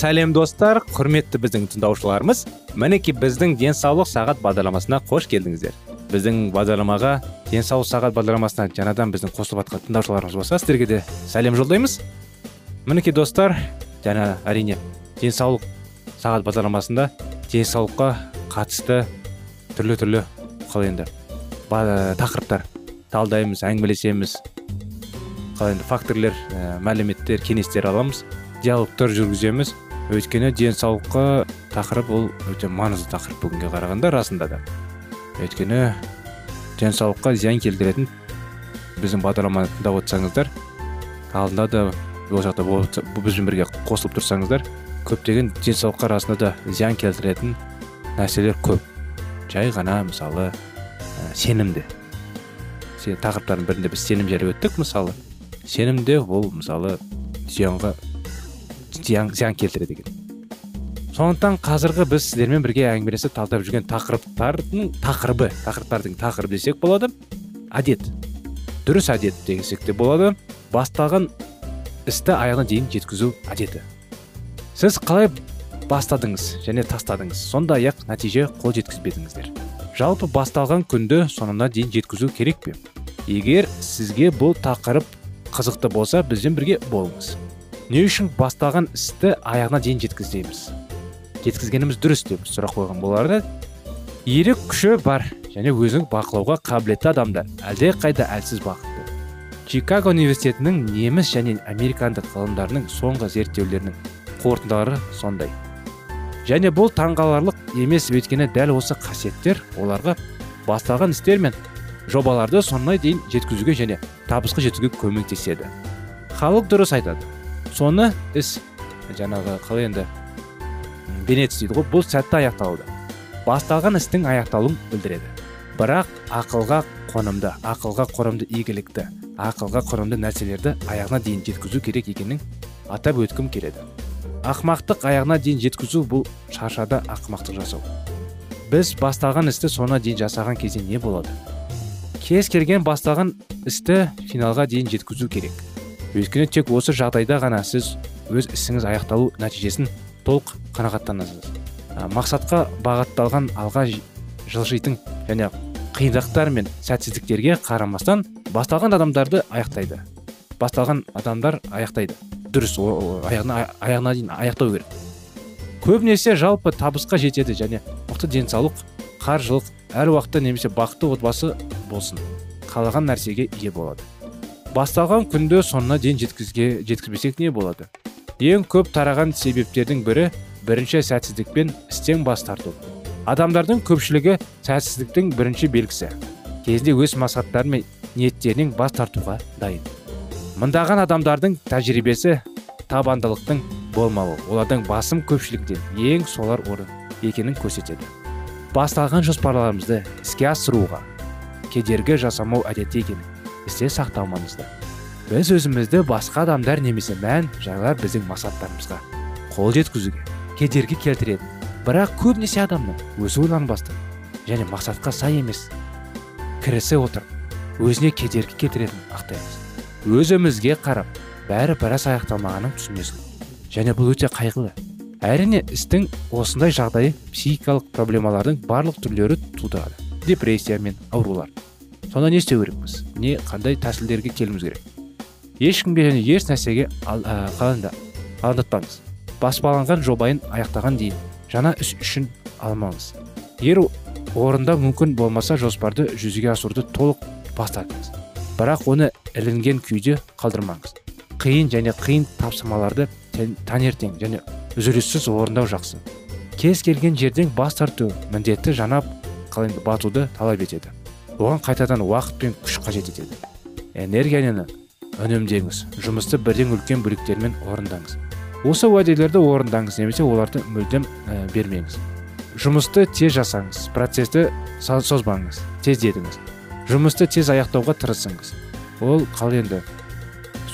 Сәлем достар. Құрметті біздің тыңдаушыларымыз мінекей біздің денсаулық сағат бағдарламасына қош келдіңіздер. Біздің бағдарламаға денсаулық сағат бағдарламасына жаңадан біздің қосылып жатқан тыңдаушыларымыз болса сіздерге де сәлем жолдаймыз. Мінекей достар жаңа әрине денсаулық сағат бағдарламасында денсаулыққа қатысты түрлі түрлі қалай енді тақырыптар талдаймыз әңгімелесеміз. Қалай енді факторлер ә, мәліметтер кеңестер аламыз диалогтар жүргіземіз. Өйткені денсаулыққа тақырып ол өте маңызды тақырып бүгінге қарағанда расында да. Өйткені денсаулыққа зиян келтіретін біздің бағдарламаны тыңдап отырсаңыздар алдында да ол жақта бізбен бірге қосылып тұрсаңыздар көптеген денсаулыққа расында да зиян келтіретін нәрселер көп. Жай ғана мысалы ә, сенімді. Се- тақырыптардың бірінде біз сенім жайлы өттік мысалы. Сенімде ол мысалы зиянға зиян, зиян келтіреді екен. Сондықтан қазіргі біз сіздермен бірге әңгімелесіп талдап жүрген тақырыптардың тақырыбы тақырыптардың тақырыбы десек болады. Әдет. Дұрыс әдет десек те болады. Басталған істі аяғына дейін жеткізу әдеті. Сіз қалай бастадыңыз және тастадыңыз? Сондай ақ нәтиже қол жеткізбедіңіздер. Жалпы басталған күнді соңына дейін жеткізу керек пе? Егер сізге бұл тақырып қызықты болса бізбен бірге болыңыз. Не үшін басталған істі аяғына дейін жеткіземіз жеткізгеніміз дұрыс деп сұрақ қойған болар ерік күші бар және өзін бақылауға қабілетті адамдар. Әлде қайда әлсіз бақытты. Чикаго университетінің неміс және американдық ғалымдарының соңғы зерттеулерінің қорытындылары сондай. Және бұл таңғаларлық емес өйткені дәл осы қасиеттер оларға басталған істер мен жобаларды соңына дейін жеткізуге және табысқа жетуге көмектеседі. Халық дұрыс айтады. Соны іс жаңағы қалай енді бенетс дейді ғой. Бұл сәтті аяқталды басталған істің аяқталуын білдіреді. Бірақ ақылға қонымды ақылға қонымды игілікті ақылға қонымды нәрселерді аяғына дейін жеткізу керек екенін атап өткім келеді. Ақмақтық аяғына дейін жеткізу бұл шаршада ақымақтық жасау. Біз басталған істі соңына дейін жасаған кезде не болады? Кез келген басталған істі финалға дейін жеткізу керек. Өйткені тек осы жағдайда ғана сіз өз ісіңіз аяқталу нәтижесін толық қанағаттанасыз. Мақсатқа бағытталған алға жылжитын және қиындықтар мен сәтсіздіктерге қарамастан басталған адамдарды аяқтайды. Басталған адамдар аяқтайды. Дұрыс аяғына аяғына дейін аяқтау керек. Көбінесе жалпы табысқа жетеді және мықты денсаулық қаржылық әр уақытта немесе бақытты отбасы болсын қалаған нәрсеге ие болады. Басталған күнді соңына дейін жеткізге жеткізбесек не болады? Ең көп тараған себептердің бірі бірінші сәтсіздікпен істен бас тарту. Адамдардың көпшілігі сәтсіздіктің бірінші белгісі. Кезінде өз мақсаттары мен ниеттерінен бас тартуға дайын. Мыңдаған адамдардың тәжірибесі табандылықтың болмауы олардың басым көпшіліктен ең солар орын екенін көрсетеді. Басталған жоспарларымызды іске асыруға кедергі жасамау әдеті екенін есте сақтау маңызды біз өзімізді басқа адамдар немесе мән жайлар біздің мақсаттарымызға қол жеткізуге кедергі келтіретін бірақ көбінесе адамның өзі ойланбастан және мақсатқа сай емес. Кірісе отырып өзіне кедергі келтіретінін ақтаймыз. Өзімізге қарап бәрі біраз аяқталмағанын түсінесің және бұл өте қайғылы. Әрине істің осындай жағдайы психикалық проблемалардың барлық түрлері тудырады. Депрессия мен аурулар. Сонда не істеу керекпіз. Не қандай тәсілдерге келуіміз керек. Ешкімге және еш нәрсеге алаңдатпаңыз баспаланған жобайын аяқтаған дейін жаңа іс үшін алмаңыз. Егер орында мүмкін болмаса жоспарды жүзеге асыруды толық бас тартыңыз бірақ оны ілінген күйде қалдырмаңыз. Қиын және қиын тапсырмаларды таңертең және үзіліссіз орындау жақсы. Кез келген жерден бас тарту міндетті қалай батуды талап етеді. Оған қайтадан уақыт пен күш қажет етеді. Энергияны үнемдеңіз жұмысты бірден үлкен бөліктермен орындаңыз. Осы уәделерді орындаңыз немесе оларды мүлдем ә, бермеңіз. Жұмысты тез жасаңыз процесті созбаңыз тездетіңіз жұмысты тез аяқтауға тырысыңыз. Ол қал енді.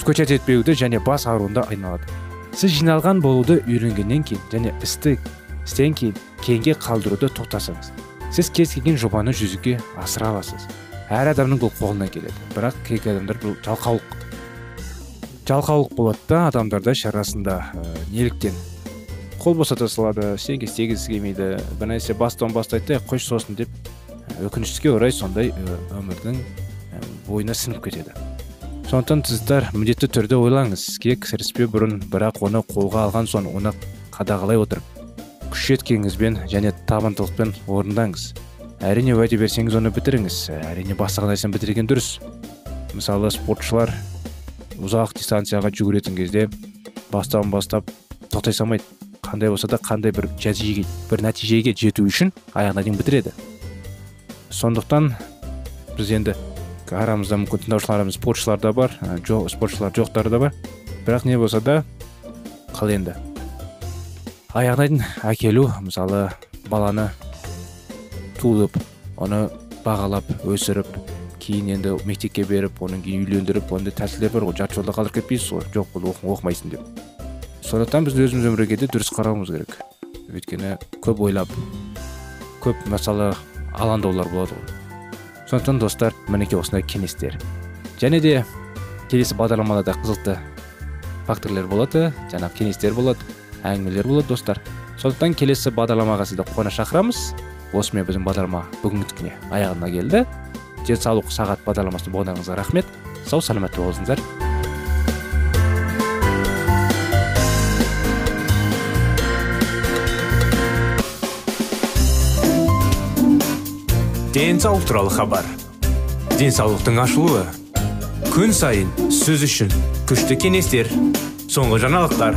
Скучать етпеуді және бас ауруында айналады. Сіз жиналған болуды үйренгеннен кейін және істі істен кейін кейінге қалдыруды тоқтасаңыз сіз кез келген жобаны жүзеге асыра аласыз. Әр адамның бұл қолынан келеді. Бірақ кей адамдар бұл жалқаулық. Жалқаулық болады да адамдарда шарасында ә, неліктен. Қол босата салады ештеңке істегісі келмейді. Бір нәрсе бастан бастайды да қойшы сосын деп өкінішке орай сондай өмірдің бойына сіңіп кетеді. Сондықтан сіздер міндетті түрде ойлаңыз. Іске кіріспе бұрын бірақ оны қолға алған соң оны қадағалай отырып күш жеткеніңізбен және табандылықпен орындаңыз. Әрине уәде берсеңіз оны бітіріңіз. Әрине бастаған нәрсені бітірген дұрыс. Мысалы спортшылар ұзақ дистанцияға жүгіретін кезде бастауын бастап тоқтай салмайды. Қандай болса да қандай бір нәтижеге бір нәтижеге жету үшін аяғына дейін бітіреді. Сондықтан біз енді арамызда мүмкін тыңдаушыларымыз спортшылар да бар жоқ спортшылар жоқтар да бар. Бірақ не болса да қал енді. Дейін әкелу мысалы баланы туып оны бағалап өсіріп кейін енді мектепке беріп одан кейін үйлендіріп ондай тәсілдер бар ғой жарты жолда қалдырып кетпейсіз ғой. Жоқ бұл оқымайсың деп. Сондықтан біз өзіміз өмірге де дұрыс қарауымыз керек. Өйткені көп ойлап көп мысалы алаңдаулар болады ғой. Сондықтан достар мінекей осындай кеңестер. Және де келесі бағдарламаларда қызықты факторлер болады жаңағы кеңестер болады. Әңгімелер болады достар. Сондықтан келесі бағдарламаға сізді қуана шақырамыз. Осымен біздің бағдарлама бүгінгідікіне аяғына келді. Денсаулық сағат бағдарламасын болғаныңызға рахмет. Сау саламатта болыңыздар. Денсаулық туралы хабар. Денсаулықтың ашылуы. Күн сайын сөз үшін күшті кеңестер соңғы жаңалықтар.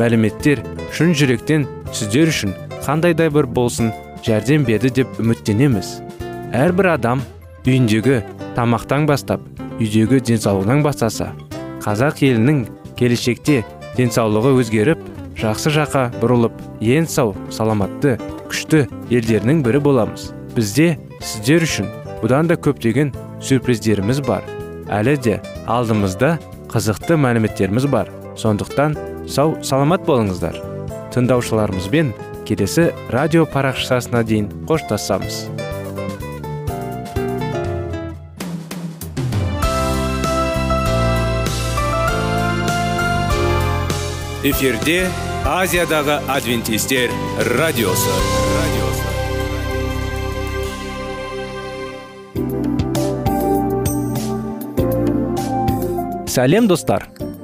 мәліметтер шын жүректен сіздер үшін қандай да бір болсын жәрдем берді деп үміттенеміз. Әрбір адам үйіндегі тамақтан бастап үйдегі денсаулығынан бастаса қазақ елінің келешекте денсаулығы өзгеріп жақсы жаққа бұрылып ең сау саламатты күшті елдерінің бірі боламыз. Бізде сіздер үшін бұдан да көптеген сюрприздеріміз бар. Әлі де алдымызда қызықты мәліметтеріміз бар. Сондықтан сау саламат болыңыздар. Тыңдаушыларымызбен келесі радио парақшасына дейін қоштасамыз. Эфирде азиядағы адвентистер радиосы. Радиосы сәлем достар.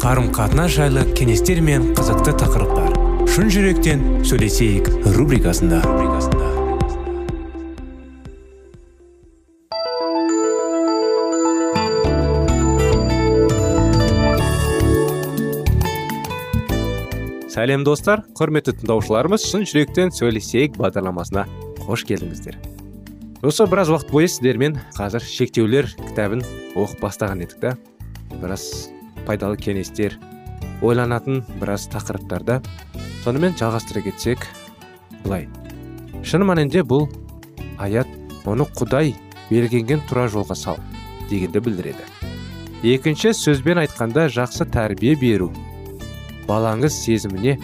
Қарым қатынас жайлы кеңестер мен қызықты тақырыптар. Шын жүректен сөйлесейік рубрикасында. Сәлем достар. Құрметті тыңдаушыларымыз шын жүректен сөйлесейік бағдарламасына қош келдіңіздер. Осы біраз уақыт бойы сіздермен қазір шектеулер кітабын оқып бастаған едік та. Біраз пайдалы кеңестер ойланатын біраз тақырыптарды сонымен жалғастыра кетсек былай. Шын мәнінде бұл аят оны құдай белгіленген тура жолға сал дегенді білдіреді. Екінші сөзбен айтқанда жақсы тәрбие беру балаңыз сезіміне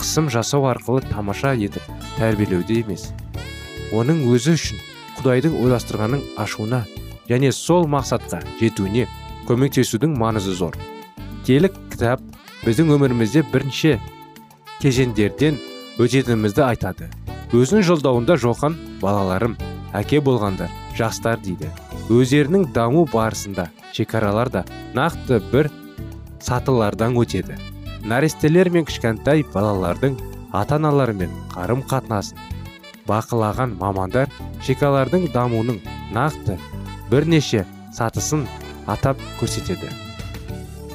қысым жасау арқылы тамаша етіп тәрбиелеуде емес. Оның өзі үшін құдайдың ойластырғанын ашуына және сол мақсатқа жетуіне көмектесудің маңызы зор. Келік кітап біздің өмірімізде бірінші кезеңдерден өтетінімізді айтады. Өзінің жолдауында жоқан балаларым әке болғандар жастар дейді. Өздерінің даму барысында шекаралар да нақты бір сатылардан өтеді. Нәрестелер мен кішкентай балалардың ата аналарымен қарым қатынасын бақылаған мамандар шекалардың дамуының нақты бірнеше сатысын атап көрсетеді.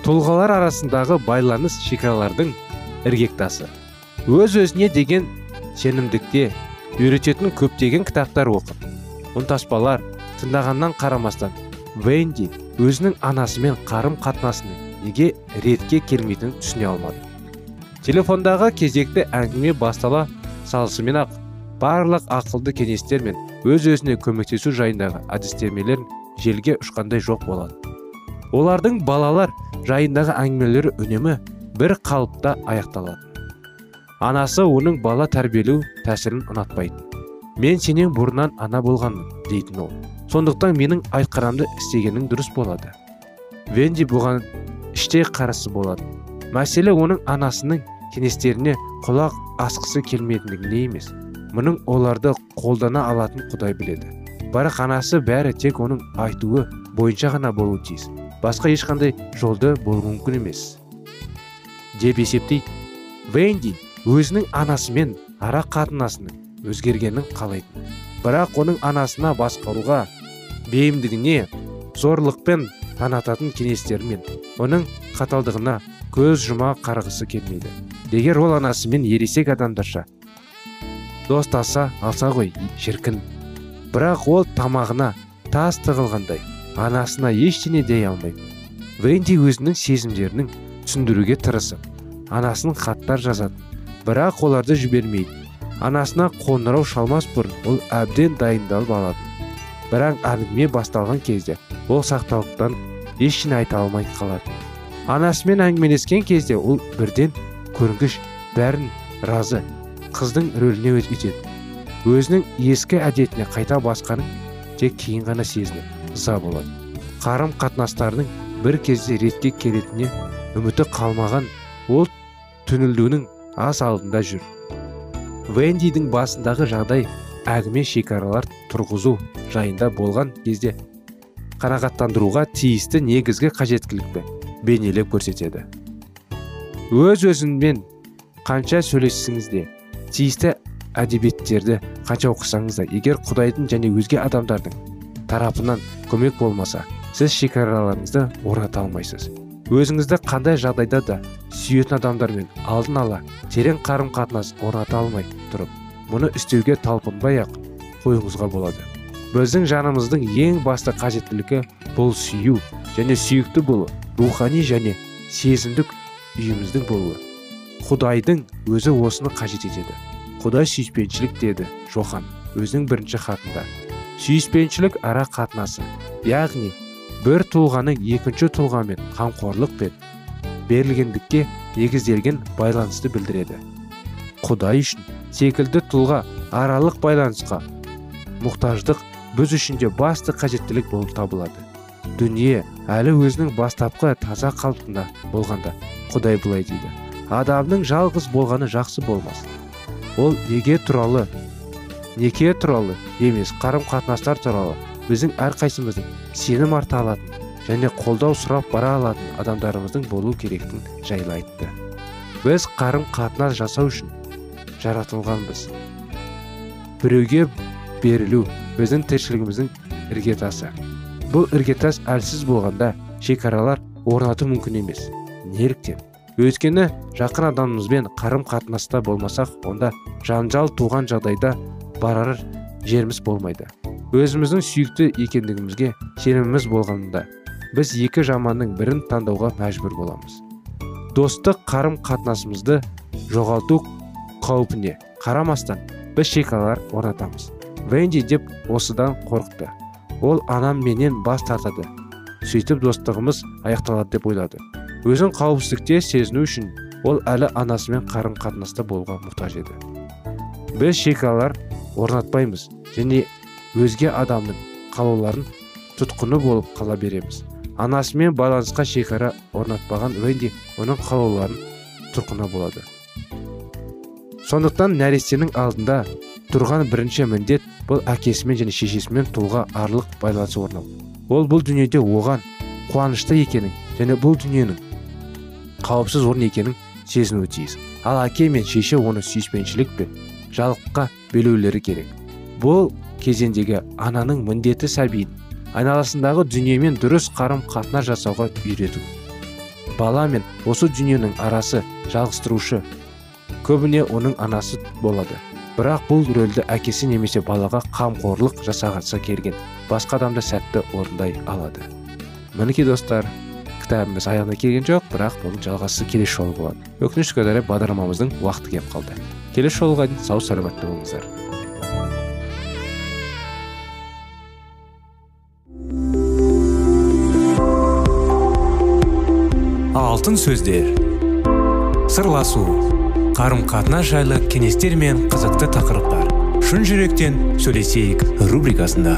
Тұлғалар арасындағы байланыс шекаралардың іргектасы. Өз өзіне деген сенімдікте үйрететін көптеген кітаптар оқып ұнтаспалар тыңдағаннан қарамастан венди өзінің анасымен қарым қатынасының неге ретке келмейтінін түсіне алмады. Телефондағы кезекті әңгіме бастала салысымен ақ барлық ақылды кеңестер мен өз өзіне көмектесу жайындағы әдістемелер желге ұшқандай жоқ болады. Олардың балалар жайындағы әңгімелері үнемі бір қалыпта аяқталады. Анасы оның бала тәрбиелеу тәсілін ұнатпайтын мен сенен бұрыннан ана болғанмын дейтін ол. Сондықтан менің айтқанымды істегенің дұрыс болады. Венди бұған іштей қарсы болады. Мәселе оның анасының кеңестеріне құлақ асқысы келмейтіндігінде емес мұның оларды қолдана алатын құдай біледі. Бірақ анасы бәрі тек оның айтуы бойынша ғана болуы тиіс. Басқа ешқандай жолды болу мүмкін емес. Деп есептейді венди өзінің анасымен ара қатынасының өзгергенін қалайтын. Бірақ оның анасына басқаруға бейімдігіне зорлықпен танататын кеңестермен оның қаталдығына көз жұма қарғысы келмейді. Егер ол анасымен ересек адамдарша достаса алса ғой шіркін. Бірақ ол тамағына тас тығылғандай анасына ештеңе дей алмайды венди өзінің сезімдерінің түсіндіруге тырысып анасын хаттар жазатын бірақ оларды жібермейді. Анасына қоңырау шалмас бұрын ол әбден дайындалып алады бірақ әңгіме басталған кезде ол сақталықтан ештеңе айта алмай қалады. Анасымен әңгімелескен кезде ол бірден көрінгіш бәрін разы қыздың рөліне өтеді. Өзінің ескі әдетіне қайта басқанын тек кейін ғана сезініп ыза болады. Қарым қатынастарының бір кезде ретке келетініне үміті қалмаған ол түңілдуінің ас алдында жүр. Вендидің басындағы жағдай әңгіме шекаралар тұрғызу жайында болған кезде қанағаттандыруға тиісті негізгі қажеттілікті бейнелеп көрсетеді. Өз өзіңмен қанша сөйлессеңіз де тиісті әдебиеттерді қанша оқысаңыз да егер құдайдың және өзге адамдардың тарапынан көмек болмаса сіз шекараларыңызды орната алмайсыз. Өзіңізді қандай жағдайда да сүйетін адамдармен алдын ала терең қарым қатынас орната алмай тұрып мұны істеуге талпынбай ақ қоюыңызға болады. Біздің жанымыздың ең басты қажеттілігі бұл сүю және сүйікті болу рухани және сезімдік үйіміздің болуы. Құдайдың өзі осыны қажет етеді. Құдай сүйіспеншілік деді жохан өзінің бірінші хатында. Сүйіспеншілік ара қатынасы яғни бір тұлғаның екінші тұлғамен қамқорлық пен берілгендікке негізделген байланысты білдіреді. Құдай үшін секілді тұлға аралық байланысқа мұқтаждық біз үшін де басты қажеттілік болып табылады. Дүние әлі өзінің бастапқы таза қалпында болғанда құдай былай дейді. Адамның жалғыз болғаны жақсы болмас. Ол неге туралы неке туралы емес қарым қатынастар туралы біздің әрқайсымыздың сенім арта алатын және қолдау сұрап бара алатын адамдарымыздың болу керектін жайлы айтты. Біз қарым қатынас жасау үшін жаратылғанбыз. Біреуге берілу біздің тіршілігіміздің іргетасы. Бұл іргетас әлсіз болғанда шекаралар орнату мүмкін емес неліктен? Өйткені жақын адамымызбен қарым қатынаста болмасақ онда жанжал туған жағдайда барар жеріміз болмайды. Өзіміздің сүйікті екендігімізге сеніміміз болғанда біз екі жаманның бірін таңдауға мәжбүр боламыз. Достық қарым қатынасымызды жоғалту қаупіне қарамастан біз шекаралар орнатамыз. Венди деп осыдан қорықты. Ол анам менен бас тартады. Сөйтіп достығымыз аяқталады деп ойлады. Өзін қауіпсіздікте сезіну үшін ол әлі анасымен қарым қатынаста болуға мұқтаж еді. Біз шекаралар орнатпаймыз және өзге адамның қалауларын тұтқыны болып қала береміз. Анасымен байланысқа шекара орнатпаған венди оның қалауларын тұтқыны болады. Сондықтан нәрестенің алдында тұрған бірінші міндет бұл әкесімен және шешесімен тұлға арлық байланысы орнау. Ол бұл дүниеде оған қуанышты екенін және бұл дүниенің қауіпсіз орын екенін сезінуі тиіс. Ал әке мен шеше оны сүйіспеншілік пен жалыққа бөлеулері керек. Бұл кезеңдегі ананың міндеті сәбиін айналасындағы дүниемен дұрыс қарым қатынас жасауға үйрету. Бала мен осы дүниенің арасы жалғыстырушы көбіне оның анасы болады. Бірақ бұл рөлді әкесі немесе балаға қамқорлық жасағысы келген басқа адамда сәтті орындай алады. Мінекей достар кітабымыз аяғына келген жоқ бірақ бұның жалғасы келесі жолы болады. Өкінішке орай бағдарламамыздың уақыты келіп қалды. Келесі жолға дейін сау саламатта болыңыздар. Алтын сөздер. Сырласу. Қарым қатынас жайлы кеңестер мен қызықты тақырыптар. Шын жүректен сөйлесейік рубрикасында.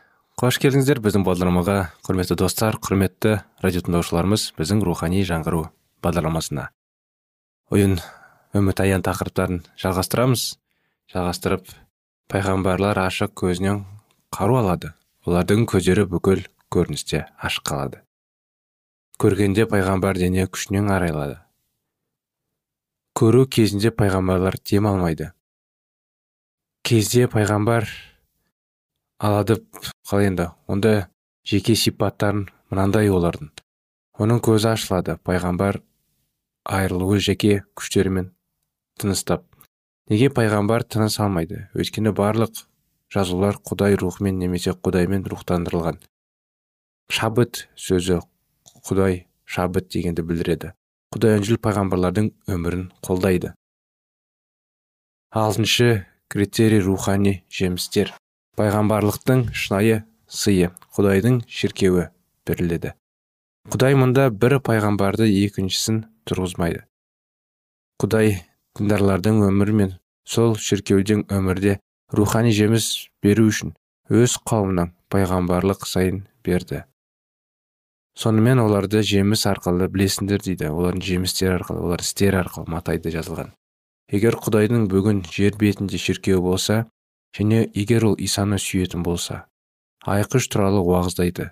Қош келдіңіздер біздің бағдарламаға. Құрметті достар құрметті радио тыңдаушыларымыз біздің рухани жаңғыру бағдарламасына. Ойын үміт аян тақырыптарын жалғастырамыз. Жалғастырып пайғамбарлар ашық көзінен қару алады. Олардың көздері бүкіл көріністе ашық қалады. Көргенде пайғамбар дене күшінен арайлады. Көру кезінде пайғамбарлар дем алмайды. Кезде пайғамбар алады қалай енді? Онда жеке сипаттарын мынандай олардың. Оның көзі ашылады. Пайғамбар айырылуы жеке күштерімен тыныстап неге пайғамбар тыныс алмайды? Өйткені барлық жазулар құдай рухымен немесе құдаймен рухтандырылған. Шабыт сөзі құдай шабыт дегенді білдіреді. Құдай үнжіл пайғамбарлардың өмірін қолдайды. Алтыншы критерий рухани жемістер. Пайғамбарлықтың шынайы сыйы құдайдың шіркеуі беріледі. Құдай мұнда бір пайғамбарды екіншісін тұрғызмайды. Құдай діндарлардың өмірі мен сол шіркеудің өмірде рухани жеміс беру үшін өз қауымынан пайғамбарлық сайын берді. Сонымен оларды жеміс арқылы білесіңдер дейді. Олардың жемістері арқылы олар істер арқылы матайда жазылған. Егер құдайдың бүгін жер бетінде шіркеуі болса және егер ол исаны сүйетін болса айқыш туралы уағыздайды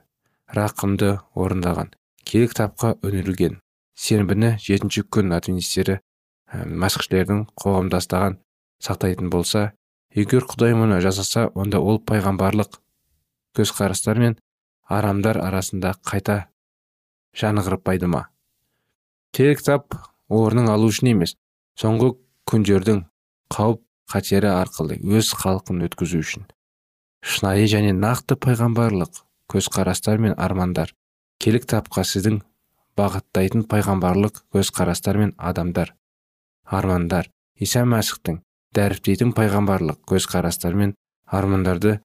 рақымды орындаған киелі кітапқа өнірілген сенбіні жетінші күн адвентистері мәсіхшілердің қоғамдастаған сақтайтын болса егер құдай мұны жасаса онда ол пайғамбарлық көзқарастар мен арамдар арасында қайта жанығырпайды ма? Киелі кітап орнын алу үшін емес соңғы күндердің қауіп қатері арқылы өз халқын өткізу үшін. Шынайы және нақты пайғамбарлық көзқарастар мен армандар келік тапқа сіздің бағыттайтын пайғамбарлық көзқарастар мен адамдар армандар иса мәсіхтің дәріптейтін пайғамбарлық көзқарастар мен армандарды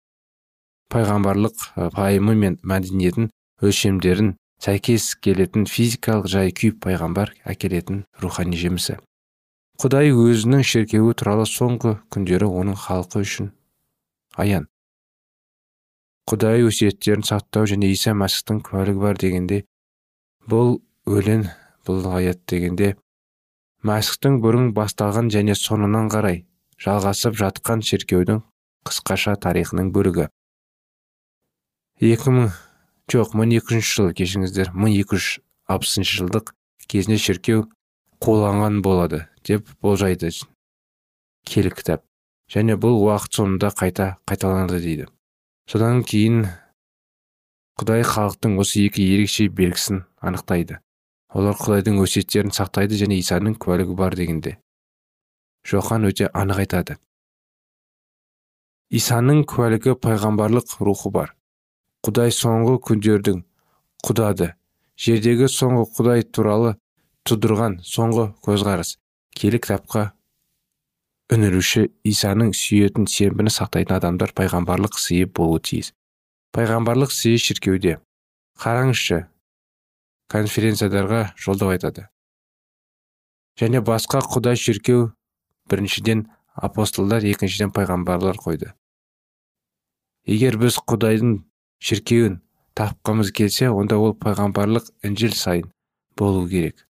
пайғамбарлық пайымы мен мәдениетін өлшемдерін сәйкес келетін физикалық жай күйіп пайғамбар әкелетін рухани жемісі. Құдай өзінің шіркеуі туралы соңғы күндері оның халқы үшін. Аян. Құдай өсиеттерін сақтау және иса мәсіхтің куәлігі бар дегенде бұл өлең бұл аят дегенде мәсіхтің бұрын басталған және соңынан қарай жалғасып жатқан шіркеудің қысқаша тарихының бөлігі екі мың жоқ мың екі жүзінші жыл кешіңіздер мың екі жылдық кезінде шіркеу қоланған болады деп болжайды. Келі кітап. Және бұл уақыт соңында қайта қайталанады дейді. Содан кейін құдай халықтың осы екі ерекше белгісін анықтайды. Олар құдайдың өсиеттерін сақтайды және исаның куәлігі бар дегенде. Жохан өте анық айтады. Исаның куәлігі пайғамбарлық рухы бар. Құдай соңғы күндердің құдады. Жердегі соңғы құдай туралы тудырған соңғы көзқарас. Киелі кітапқа үңілуші исаның сүйетін сенбіні сақтайтын адамдар пайғамбарлық сыйы болуы тиіс. Пайғамбарлық сыйы шіркеуде. Қараңызшы конференциядарға жолдау айтады. Және басқа құдай шіркеу біріншіден апостолдар екіншіден пайғамбарлар қойды. Егер біз құдайдың шіркеуін тапқымыз келсе онда ол пайғамбарлық інжіл сайын болу керек.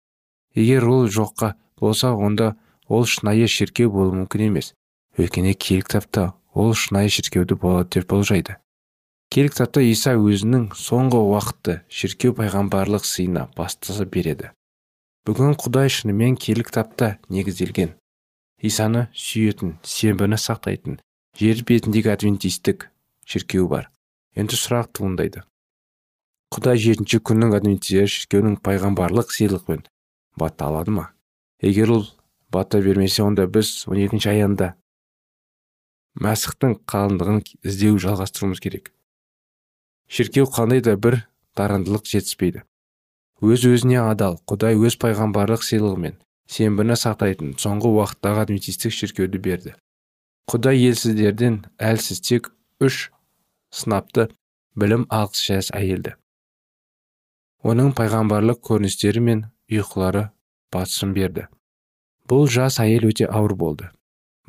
Егер ол жоққа болса онда ол шынайы шіркеу болуы мүмкін емес. Өйткені киелі кітапта ол шынайы шіркеуді болады деп болжайды. Киелі кітапта иса өзінің соңғы уақытты шіркеу пайғамбарлық сыйына бастаса береді. Бүгін құдай шынымен киелі кітапта негізделген. Исаны сүйетін сенбіні сақтайтын жер бетіндегі адвентистік шіркеу бар. Енді сұрақ туындайды. Құдай жетінші күннің адвентистер шіркеуінің пайғамбарлық сыйлықпен бата алады ма? Егер ол бата бермесе онда біз он екінші аянда мәсіхтің қалыңдығын іздеу жалғастыруымыз керек. Шіркеу қандай да бір дарындылық жетіспейді. Өз өзіне адал құдай өз пайғамбарлық сыйлығымен сенбіні сақтайтын соңғы уақыттағы адвентистік шіркеуді берді. Құдай елсіздерден әлсіз тек үш сынапты білім алғыс әйелді. Оның пайғамбарлық көріністері мен ұйқылары батысын берді. Бұл жас әйел өте ауыр болды.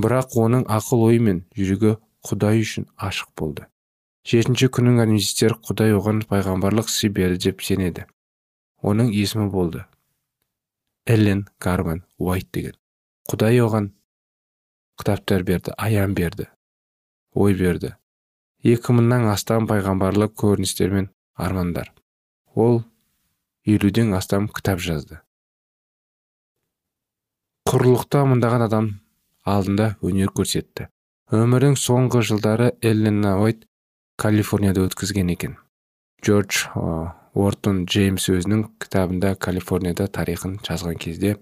Бірақ оның ақыл ойы мен жүрегі құдай үшін ашық болды. Жетінші күннің адвентистері құдай оған пайғамбарлық сый берді деп сенеді. Оның есімі болды эллен гарман уайт деген. Құдай оған кітаптар берді аян берді ой берді. Екі мыңнан астам пайғамбарлық көріністер мен армандар. Ол елуден астам кітап жазды. Құрлықта мыңдаған адам алдында өнер көрсетті. Өмірінің соңғы жылдары эллен уайт калифорнияда өткізген екен. Джордж уортон джеймс өзінің кітабында калифорнияда тарихын жазған кезде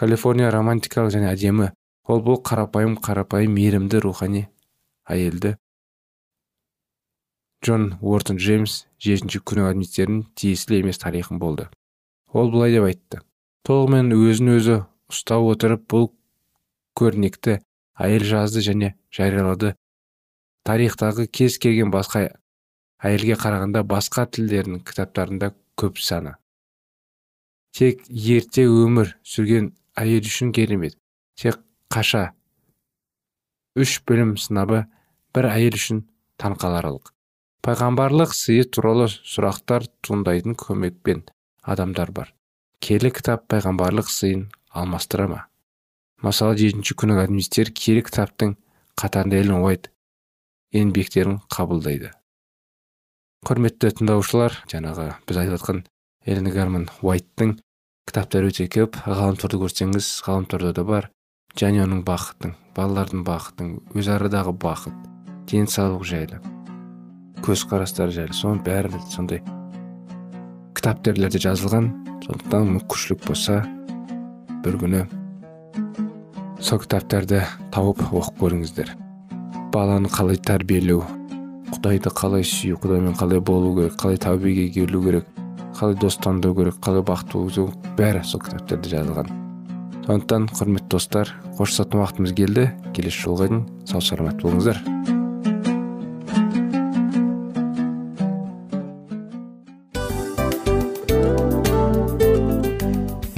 калифорния романтикалық және әдемі ол бұл қарапайым қарапайым мейірімді рухани әйелді джон уортон джеймс жетінші күні адвентистердің тиесілі емес тарихын болды. Ол былай деп айтты. Толығымен өзін өзі ұстау отырып бұл көрнекті әйел жазды және жариялады. Тарихтағы кез келген басқа әйелге қарағанда басқа тілдердің кітаптарында көп саны. Тек ерте өмір сүрген әйел үшін керемет. Тек қаша үш білім сынабы бір әйел үшін таңқаларлық. Пайғамбарлық сыйы туралы сұрақтар туындайтын көмекпен адамдар бар. Келі кітап пайғамбарлық сыйын алмастыра ма? Мысалы жетінші күні адвентистер киелі кітаптың қатарында эллен уайт еңбектерін қабылдайды. Құрметті тыңдаушылар жаңағы біз айтып жатқан эллен гарман уайттың кітаптары өте көп. Ғаламторды көрсеңіз ғаламторда да бар. Және оның бақытын балалардың бақытын өзарадағы бақыт денсаулық жайлы. Көзқарастары жайлы. Соның бәрі сондай кітаптерлерде жазылған. Сондықтан мүмкіншілік болса бір күні сол кітаптарды тауып оқып көріңіздер. Баланы қалай тәрбиелеу құдайды қалай сүю құдаймен қалай болу керек қалай тәубеге келу керек қалай достандыру керек қалай бақытты болу бәрі сол кітаптарда жазылған. Сондықтан құрметті достар қоштасатын уақытымыз келді. Келесі жолға дейін сау саламат болыңыздар.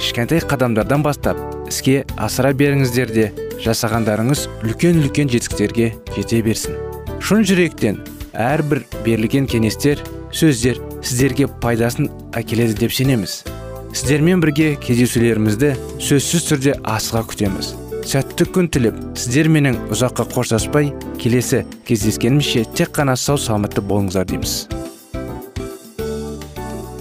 кішкентай қадамдардан бастап іске асыра беріңіздер де жасағандарыңыз үлкен үлкен жетістіктерге жете берсін. Шын жүректен әрбір берілген кеңестер сөздер сіздерге пайдасын әкеледі деп сенеміз. Сіздермен бірге кездесулерімізді сөзсіз түрде асыға күтеміз. Сәтті күн тілеп сіздер менің ұзаққа қоштаспай келесі кездескенімізше тек қана сау саламатты болыңыздар дейміз.